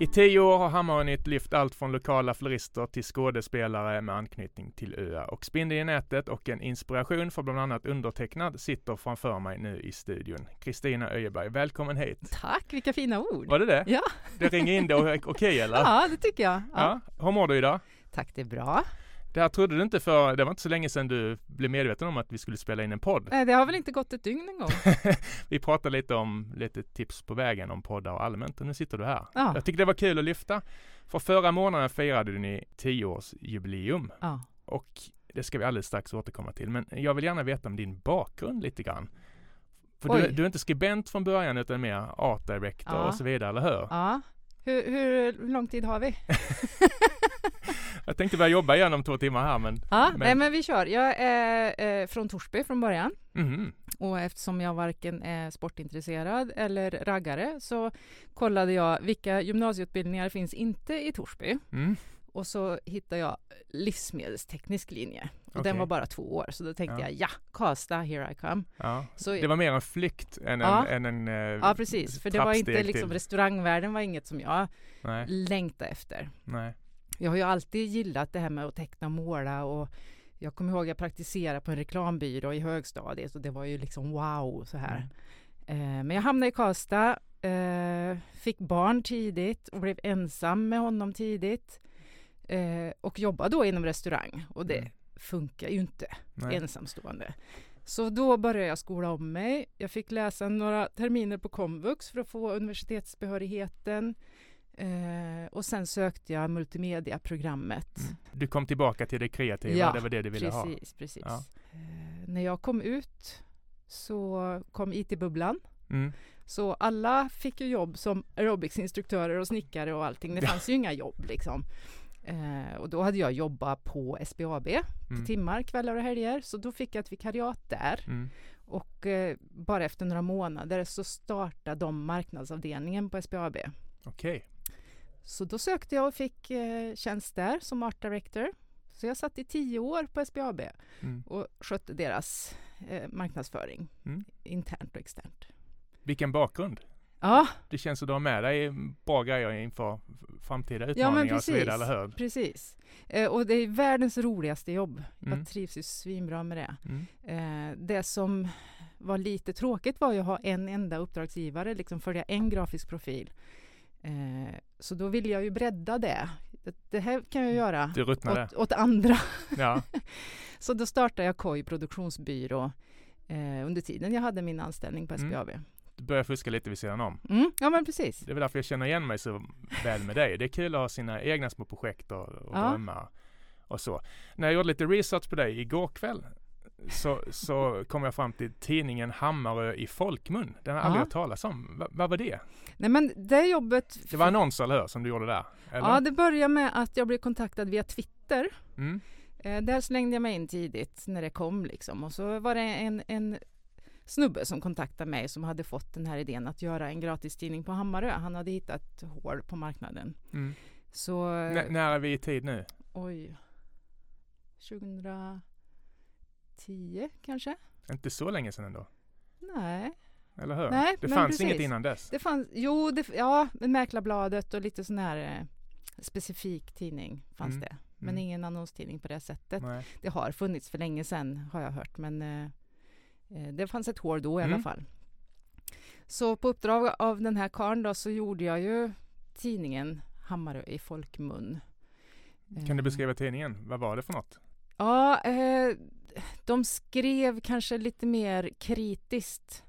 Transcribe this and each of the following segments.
I tio år har Hammarnytt lyft allt från lokala florister till skådespelare med anknytning till öar och Spindeln i nätet och en inspiration för bland annat undertecknad sitter framför mig nu i studion. Kristina Öjeberg, välkommen hit! Tack, vilka fina ord! Var det det? Ja. Det ringer in det okej okay, eller? Ja, det tycker jag. Ja. ja. Hur mår du idag? Tack, det är bra. Det här trodde du inte för, det var inte så länge sedan du blev medveten om att vi skulle spela in en podd. Nej, det har väl inte gått ett dygn en gång. vi pratade lite om lite tips på vägen om poddar och allmänt och nu sitter du här. Ja. Jag tycker det var kul att lyfta. För förra månaden firade ni tioårsjubileum. Ja. Och det ska vi alldeles strax återkomma till. Men jag vill gärna veta om din bakgrund lite grann. För du, du, är inte skribent från början utan mer art director ja. och så vidare, eller hur? Ja. Hur, hur lång tid har vi? jag tänkte börja jobba igen om två timmar här men... Ja, men, nej, men vi kör. Jag är eh, från Torsby från början. Mm. Och eftersom jag varken är sportintresserad eller raggare så kollade jag vilka gymnasieutbildningar finns inte i Torsby. Mm. Och så hittade jag livsmedelsteknisk linje. Och okay. den var bara två år, så då tänkte Ja. jag ja, Karlstad, here I come. Ja. Så, Det var mer en flykt än Ja. en, än en eh, ja, precis. För det var inte liksom, restaurangvärlden var inget som jag Nej, längtade efter. nej. Jag har ju alltid gillat det här med att teckna och måla och jag kommer ihåg jag praktiserade på en reklambyrå i högstadiet och det var ju liksom wow så här. Mm. Eh, men jag hamnade i Karlstad, eh, fick barn tidigt och blev ensam med honom tidigt. Eh, och jobbade då inom restaurang och det Mm. funkar ju inte nej. ensamstående. Så då började jag skola om mig. Jag fick läsa några terminer på komvux för att få universitetsbehörigheten. Eh, och sen sökte jag multimediaprogrammet. Mm. Du kom tillbaka till det kreativa, Ja, det var det du ville ha. Precis, precis. Ja. Eh, när jag kom ut så kom IT-bubblan. Mm. Så alla fick ju jobb som aerobicsinstruktörer och snickare och allting. Det Ja. fanns ju inga jobb liksom. Eh, och då hade jag jobbat på SBAB Mm. timmar, kvällar och helger. Så då fick jag ett vikariat där. Mm. Och eh, bara efter några månader så startade de marknadsavdelningen på SBAB. Okej. Så då sökte jag och fick eh, tjänst där som art director. Så jag satt i tio år på SBAB Mm. och skötte deras eh, marknadsföring Mm. internt och externt. Vilken bakgrund! Ja, Det känns som du har med dig bra grejer inför framtida ja men utmaningar och så precis. vidare, eller hur? precis. Eh, och det är världens roligaste jobb. Mm. Jag trivs ju svinbra med det. Mm. Eh, det som var lite tråkigt var ju att ha en enda uppdragsgivare, liksom följa en grafisk profil. Eh, så då ville jag ju bredda det. Det, det här kan jag göra åt, åt andra. Ja. Så då startade jag KOI produktionsbyrå eh, under tiden jag hade min anställning på Mm. SBAB. Du börjar fuska lite vid sidan om. Mm. Ja men precis. Det är väl därför jag känner igen mig så väl med dig. Det är kul att ha sina egna små projekt och, och Ja. drömmar och så. När jag gjorde lite research på dig igår kväll så, så kom jag fram till tidningen Hammarö i folkmun. Den har jag aldrig hört talas om. Va, vad var det? Nej men det jobbet... Det var annonser, eller hur, som du gjorde där? Eller? Ja det började med att jag blev kontaktad via Twitter. Mm. Eh, där slängde jag mig in tidigt när det kom liksom. Och så var det en, en snubbe som kontaktade mig som hade fått den här idén att göra en gratistidning på Hammarö. Han hade hittat hål på marknaden. Mm. Så... N- när är vi i tid nu? Oj. 2010 kanske? Inte så länge sedan ändå. Nej. Eller hur? Nej, det fanns precis. inget innan dess. Det fanns, jo, det, ja, Mäklarbladet och lite sån här eh, specifik tidning fanns Mm, det. Men mm. ingen annonstidning på det sättet. Nej. Det har funnits för länge sedan har jag hört, men eh, eh, det fanns ett hål då i Mm. alla fall. Så på uppdrag av den här karln då så gjorde jag ju tidningen Hammarö i folkmun. Kan du Eh, beskriva tidningen? Vad var det för något? Ja, eh, de skrev kanske lite mer kritiskt.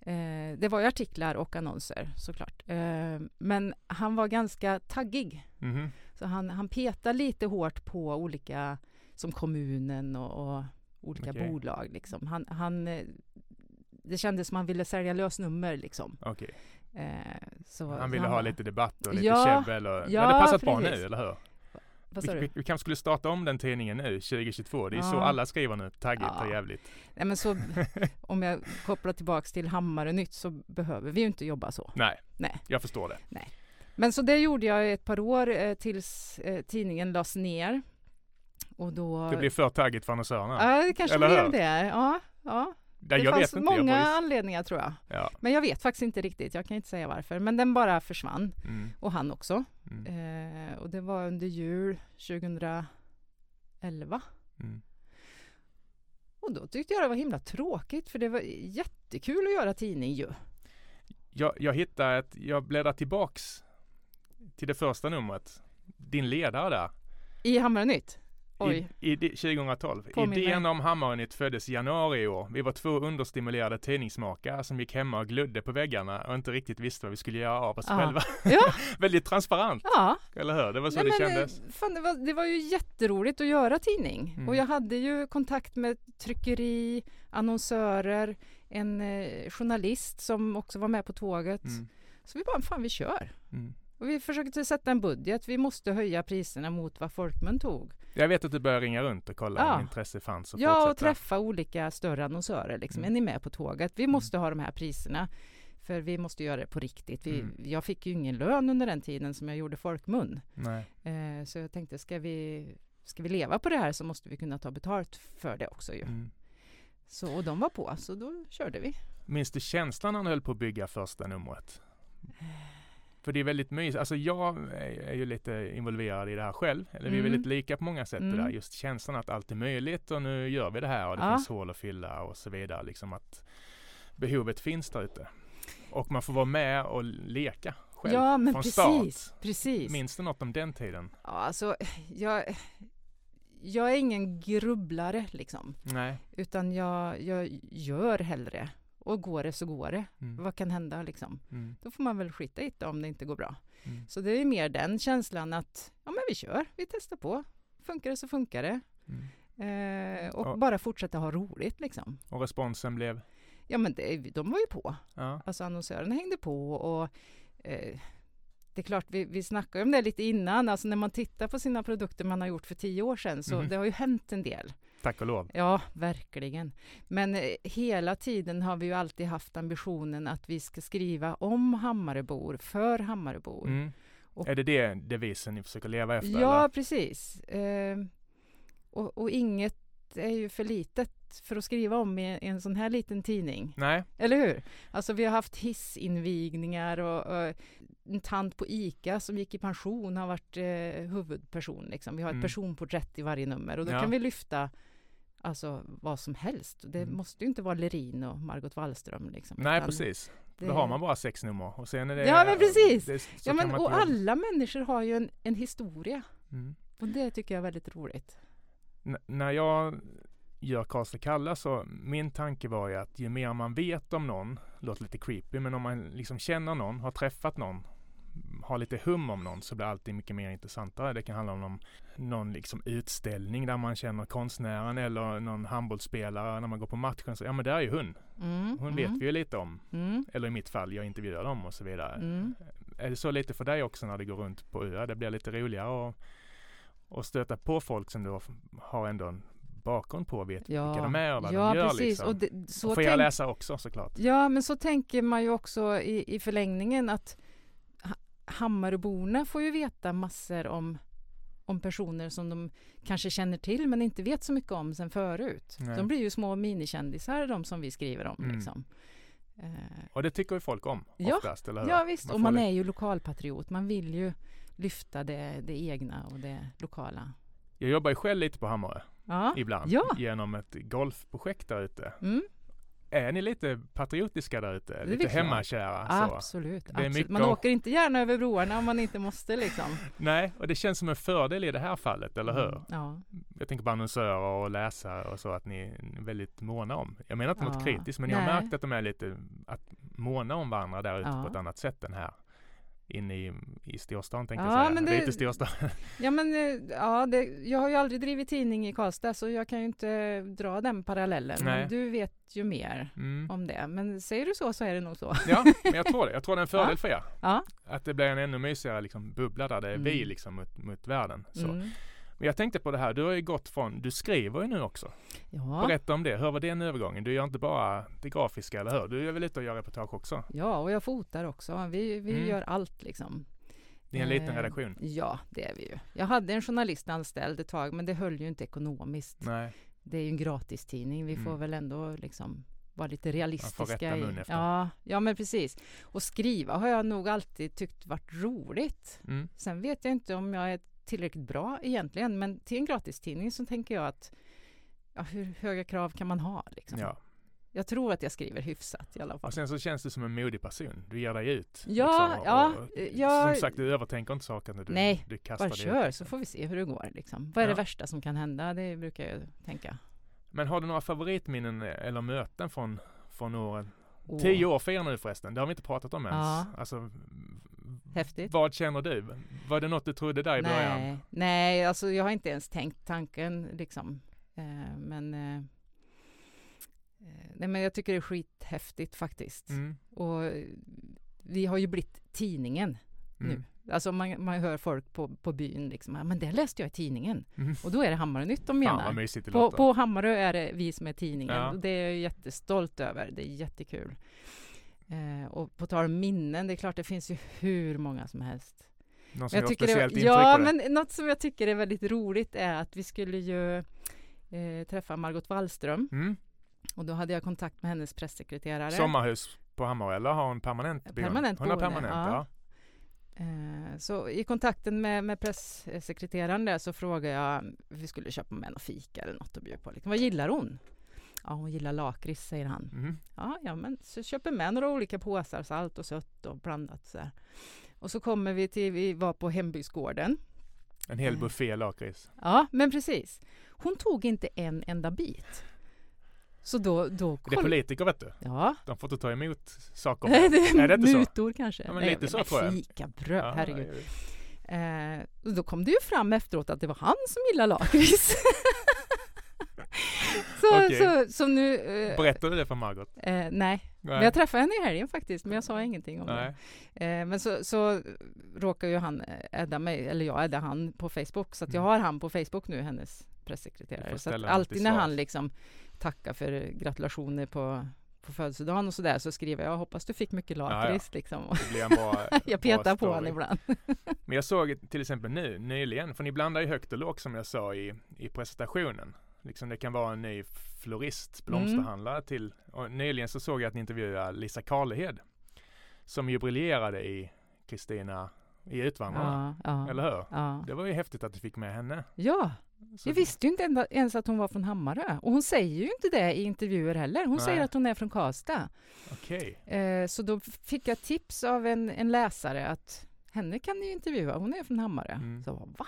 Eh, det var ju artiklar och annonser såklart. Eh, men han var ganska taggig. Mhm. Så han, han petade lite hårt på olika, som kommunen och, och olika Okej. bolag. Liksom. Han, han, eh, det kändes som han ville sälja lösnummer. Liksom. Okej. Eh, Han ville ha lite debatt och lite Ja, käbbel. Och, ja, det passat bra nu, eller hur? Vi, du? vi, vi kanske skulle starta om den tidningen nu, 2022. Det är så Ja. alla skriver nu. Taggigt Ja. och jävligt. Nej, men så, om jag kopplar tillbaks till Hammare Nytt så behöver vi ju inte jobba så. Nej, Nej. jag förstår det. Men så det gjorde jag ett par år eh, tills eh, tidningen lades ner. Och då... Det blir för taggigt för annonsörerna. Ja, det kanske Eller blev hur? det. Ja, ja. Det jag fanns inte. många Jag anledningar tror jag. ja. Men jag vet faktiskt inte riktigt. Jag kan inte säga varför. Men den bara försvann. mm, Och han också. mm, Eh, och det var under jul 2011. mm. Och då tyckte jag det var himla tråkigt för det var jättekul att göra tidning ju. Jag, jag hittade ett, jag bläddrar tillbaks till det första numret. Din ledare där. I Hammare Nytt. Oj. I, i, di- 2012. Påminn Idén om Hammarnytt föddes i januari i år. Vi var två understimulerade tidningsmakare som gick hemma och glödde på väggarna och inte riktigt visste vad vi skulle göra av oss Ja. själva. Ja. Väldigt transparent, Ja, eller hur? Det var så Nej, det men, kändes. Fan, det, var, det var ju jätteroligt att göra tidning. Mm. Och jag hade ju kontakt med tryckeri, annonsörer, en eh, journalist som också var med på tåget. Mm, Så vi bara, fan vi kör. mm. Och vi försökte sätta en budget. Vi måste höja priserna mot vad Folkmun tog. Jag vet att du började ringa runt och kolla Ja. om intresse fanns och Ja, och fortsätta. träffa olika större annonsörer. Liksom. Mm. Är ni med på tåget? Vi måste ha de här priserna. För vi måste göra det på riktigt. Vi, Mm. Jag fick ju ingen lön under den tiden som jag gjorde Folkmun. Eh, så jag tänkte, ska vi, ska vi leva på det här så måste vi kunna ta betalt för det också ju. Mm. Så, och de var på, så då körde vi. Minns du känslan när han höll på att bygga första numret? För det är väldigt mysigt. Alltså jag är, ju lite involverad i det här själv. Eller vi är Mm. väldigt lika på många sätt det Mm. där. Just känslan att allt är möjligt och nu gör vi det här och det Ja. finns hål att fylla och så vidare. Liksom att behovet finns där ute. Och man får vara med och leka själv ja, men från precis. start. Precis. Minns du något om den tiden? Ja, alltså, jag, jag är ingen grubblare liksom. Nej. Utan jag, jag gör hellre. Och går det så går det. Mm. Vad kan hända liksom? Mm. Då får man väl skita i det om det inte går bra. Mm. Så det är mer den känslan att ja, men vi kör, vi testar på. Funkar det så funkar det. Mm. Eh, och Ja. bara fortsätta ha roligt liksom. Och responsen blev? Ja men det, de var ju på. Ja. Alltså annonsörerna hängde på och eh, det är klart, vi, vi snackade om det lite innan, alltså när man tittar på sina produkter man har gjort för tio år sedan, så Mhm. det har ju hänt en del. Tack och lov. Ja, verkligen. Men eh, hela tiden har vi ju alltid haft ambitionen att vi ska skriva om Hammarebor, för Hammarebor. Mm. Och- Är det det devisen ni försöker leva efter? Ja, eller? precis. Eh, och, och inget är ju för litet för att skriva om i en sån här liten tidning. Nej. Eller hur? Alltså vi har haft hissinvigningar och, och en tant på ICA som gick i pension har varit eh, huvudperson. Liksom. Vi har ett Mm. personporträtt i varje nummer och då Ja. kan vi lyfta alltså, vad som helst. Det Mm. måste ju inte vara Lerin och Margot Wallström. Liksom, Nej, precis. det- Då har man bara sex nummer och sen är det... Ja, men precis. Det, Ja, men, och alla människor har ju en, en historia Mm. och det tycker jag är väldigt roligt. N- när jag gör Karlstad kalla så min tanke var ju att ju mer man vet om någon, låter lite creepy, men om man liksom känner någon, har träffat någon, har lite hum om någon så blir allting mycket mer intressantare. Det kan handla om någon, någon liksom utställning där man känner konstnären eller någon handbollsspelare när man går på matchen. Så ja men det är ju hon. Mm, Hon mm, vet vi ju lite om. Mm, Eller i mitt fall, jag intervjuar dem och så vidare. mm. Är det så lite för dig också när det går runt på öar? Det blir lite roligare att, att stöta på folk som du har, ändå en bakgrund på och vet Ja, vilka de är och vad ja de gör. precis. Liksom. Och det, så och er tänk- läsare också såklart. Ja, men så tänker man ju också i, i förlängningen att Hammaröborna får ju veta massor om, om personer som de kanske känner till men inte vet så mycket om sen förut. Nej. De blir ju små minikändisar de som vi skriver om. Mm. Liksom. Eh, Och det tycker ju folk om Ja, oftast, eller hur? ja visst, Man och man är ju lokalpatriot. Man vill ju lyfta det, det egna och det lokala. Jag jobbar ju själv lite på Hammarö Ja, ibland Ja. genom ett golfprojekt där ute. mm, Är ni lite patriotiska där ute? Det är Lite hemmakära? Så. absolut. är absolut. mycket Man åker inte gärna över broarna om man inte måste liksom. Nej, och det känns som en fördel i det här fallet, eller hur? Mm, Ja. Jag tänker på annonsörer och läsare och så att ni är väldigt måna om. Jag menar inte något Ja. kritiskt men jag har Nej. märkt att de är lite att måna om varandra där ute Ja. på ett annat sätt än här. Inne i, i storstan tänkte Ja, jag säga. men det... är det- inte storstan. Ja, men eh, ja, det, jag har ju aldrig drivit tidning i Karlstad så jag kan ju inte dra den parallellen. Nej. Men du vet ju mer Mm. om det. Men säger du så så är det nog så. Ja, men jag tror det. Jag tror det är en fördel Ja. för er. Ja. Att det blir en ännu mysigare liksom, bubbla där det är Mm. vi liksom mot, mot världen. Så. Mm. Men jag tänkte på det här, du har ju gått från, du skriver ju nu också. Ja. Berätta om det, hur var den övergången? Du gör inte bara det grafiska, eller hur? Du är väl ute och gör reportage också? ja, och jag fotar också. Vi, vi Mm. gör allt liksom. Det är en liten Eh, redaktion. Ja, det är vi ju. Jag hade en journalist anställd ett tag, men det höll ju inte ekonomiskt. Nej, Det är ju en gratistidning. Vi får Mm. väl ändå liksom vara lite realistiska. rätta i- mun efter. Ja, ja, men precis. Och skriva har jag nog alltid tyckt varit roligt. mm. Sen vet jag inte om jag är tillräckligt bra egentligen, men till en gratistidning så tänker jag att ja, hur höga krav kan man ha? Liksom? ja. Jag tror att jag skriver hyfsat i alla fall. Och sen så känns du som en modig person. Du ger dig ut. Ja, liksom, ja, och, jag- Som sagt, du övertänker inte saker när du, Nej, du kastar Bara kör ut. så får vi se hur det går. Liksom. Vad är Ja. det värsta som kan hända? Det brukar jag tänka. Men har du några favoritminnen eh, eller möten från, från åren? Åh, Tio år firar nu förresten, det har vi inte pratat om ens. Ja. Alltså, Häftigt. vad känner du? Var det något du trodde där i början? Nej, alltså jag har inte ens tänkt tanken liksom. Eh, men, eh, eh, nej, men jag tycker det är skithäftigt faktiskt. Mm. Och eh, vi har ju blivit tidningen Mm. nu. Alltså man, man hör folk på, på byn liksom, "Ja, men det läste jag i tidningen. Mm. Och då är det Hammarö-Nytt de menar. det På, på Hammarö är det vi som är tidningen. Ja. Det är jag jättestolt över. Det är jättekul. Eh, och på tal om minnen, det är klart det finns ju hur många som helst. Någon som gör tycker det, speciellt intryck ja, på dig? men något som jag tycker är väldigt roligt är att vi skulle ju eh, träffa Margot Wallström Mm. och då hade jag kontakt med hennes pressekreterare. Sommarhus på Hammarö eller har hon permanent boende? Permanent Hon har permanent, ja. ja. Eh, så i kontakten med, med pressekreteraren där så frågade jag om vi skulle köpa med något fika eller något att bjuda på. Liksom, vad gillar hon? Ja, hon gillar lakrits, säger han. Mm. Ja, ja, men så köper med några olika påsar, salt och sött och blandat så här. Och så kommer vi till, vi var på hembygdsgården. En hel Eh. buffé lakrits. Ja, men precis. Hon tog inte en enda bit. Så då, då Det är politiker vet du. Ja, De får inte ta emot saker. det är, Är det inte så? mutor kanske. Ja, men lite så tror jag. Fikabröd, Ja, herregud. ja, Eh, och då kom det ju fram efteråt att det var han som gillar lakrits. så, Okej. så, så nu... Eh, Berättade du det för Margot? eh, nej, men Nej. jag träffade henne i helgen faktiskt, men jag sa ingenting om Nej. det. Eh, men så, så råkar ju han eh, adda mig, eller jag addar han på Facebook, så att jag Mm. har han på Facebook nu, hennes pressekreterare. Så att alltid när han liksom tackar för gratulationer på, på födelsedagen och sådär, så skriver jag, hoppas du fick mycket ja. lakrits liksom. Det blir en bra jag petar på honom ibland. Men jag såg till exempel nu, nyligen, för ni blandar ju högt och lågt som jag sa i, i presentationen. Liksom det kan vara en ny florist, blomsterhandlare till. Och nyligen så såg jag att ni intervjuade Lisa Karlehed. Som ju briljerade i Kristina i Utvandrarna. Ja, ja, Eller hur? ja. Det var ju häftigt att du fick med henne. ja, Så- jag visste ju inte ens att hon var från Hammarö. Och hon säger ju inte det i intervjuer heller. Hon Nej. säger att hon är från Karlstad. Okej. Eh, så då fick jag tips av en, en läsare att henne kan ni ju intervjua, hon är från Hammarö. Mm. Så va?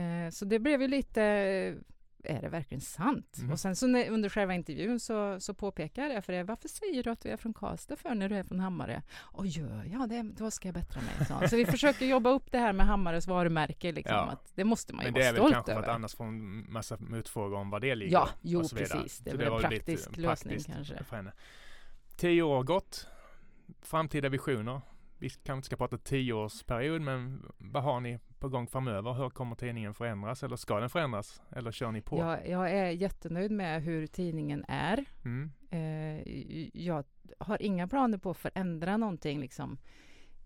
Eh, så det blev ju lite, är det verkligen sant? Mm. Och sen så när, under själva intervjun så, så påpekar jag det för det. Varför säger du att du är från Karlstad för när du är från Hammarö? Och gör jag det? Då ska jag bättra mig. Så, så vi försöker jobba upp det här med Hammarös varumärke. Liksom, Ja. att det måste man ju Men det vara är väl stolt kanske för över. att annars få en massa motfrågor om vad det ligger. Ja, jo precis. Det är väl en praktisk lösning kanske. För henne. Tio år gått. Framtida visioner. Vi kanske inte ska prata tioårsperiod men vad har ni på gång framöver? Hur kommer tidningen förändras eller ska den förändras? Eller kör ni på? Jag, jag är jättenöjd med hur tidningen är. Mm. Eh, jag har inga planer på att förändra någonting liksom,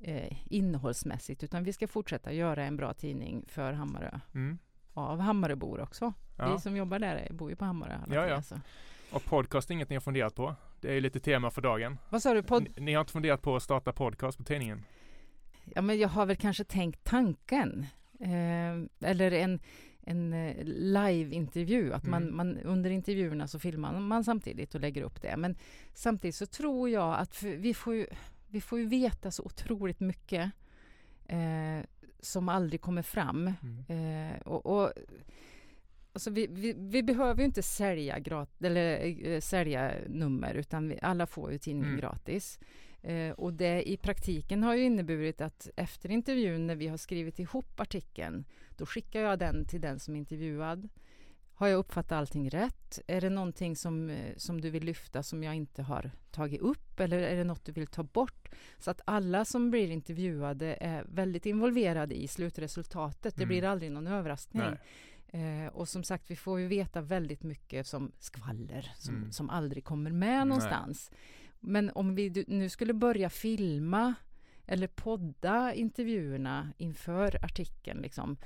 eh, innehållsmässigt utan vi ska fortsätta göra en bra tidning för Hammarö. Mm. Av Hammaröbor också. Ja. Vi som jobbar där bor ju på Hammarö alla Ja, ja. så. Och podcast är inget ni har funderat på? Det är lite tema för dagen. Vad sa du? Podd? Ni, ni har inte funderat på att starta podcast på tidningen? Ja, men jag har väl kanske tänkt tanken. Eh, eller en, en eh, live-intervju. Att man, Mm. man, under intervjuerna så filmar man samtidigt och lägger upp det. Men samtidigt så tror jag att vi, får ju, vi får ju veta så otroligt mycket eh, som aldrig kommer fram. Mm. Eh, och, och, alltså vi, vi, vi behöver ju inte sälja, grat, eller, eh, sälja nummer utan vi, alla får ju tidningen Mm. gratis. Eh, och det i praktiken har ju inneburit att efter intervjun när vi har skrivit ihop artikeln, då skickar jag den till den som är intervjuad. Har jag uppfattat allting rätt? Är det någonting som, eh, som du vill lyfta som jag inte har tagit upp eller är det något du vill ta bort? Så att alla som blir intervjuade är väldigt involverade i slutresultatet. Det Mm. blir aldrig någon överraskning. Eh, och som sagt, vi får ju veta väldigt mycket som skvaller som, Mm. som aldrig kommer med Nej. Men om vi nu skulle börja filma eller podda intervjuerna inför artikeln, liksom,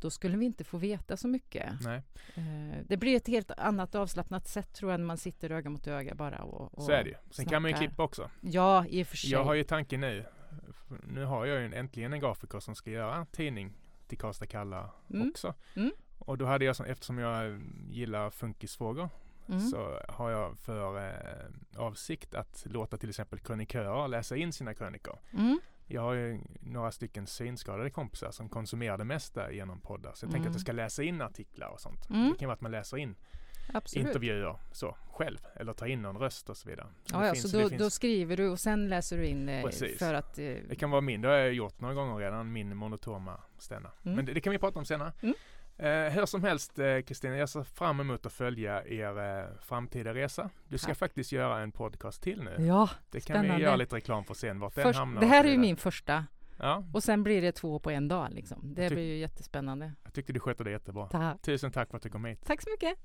då skulle vi inte få veta så mycket. Nej, Eh, det blir ett helt annat avslappnat sätt tror jag, när man sitter öga mot öga bara och, och så är det ju. Sen kan man ju snackar. klippa också. Ja, i och för sig. Jag har ju tanken nu. Nu har jag ju en- äntligen en grafiker som ska göra tidning till Karlstad Kalla Mm. också. Mm. Och då hade jag, som, eftersom jag gillar funkisfrågor, Mm. så har jag för eh, avsikt att låta till exempel krönikörer läsa in sina krönikor. Mm. Jag har ju några stycken synskadade kompisar som konsumerar det mesta genom poddar. Så jag tänker Mm. att jag ska läsa in artiklar och sånt. Mm. Det kan vara att man läser in Absolut. intervjuer så själv eller tar in någon röst och så vidare. Så Ja, finns- så då, finns- då skriver du och sen läser du in eh, för att... Eh, Det kan vara min, det har jag gjort några gånger redan, min monotoma stämma. Mm. Men det, det kan vi prata om senare. Mm. Eh, hur som helst eh, Kristina, jag ser fram emot att följa er eh, framtida resa. Du ska Tack. faktiskt göra en podcast till nu. ja, det kan vi spännande. göra lite reklam för sen, vart den först, hamnar. det här är ju min första Ja, och sen blir det två på en dag liksom. Det blir ju jättespännande. jag tyckte du skötte det jättebra. Tack. Tusen tack för att du kom hit. Tack så mycket.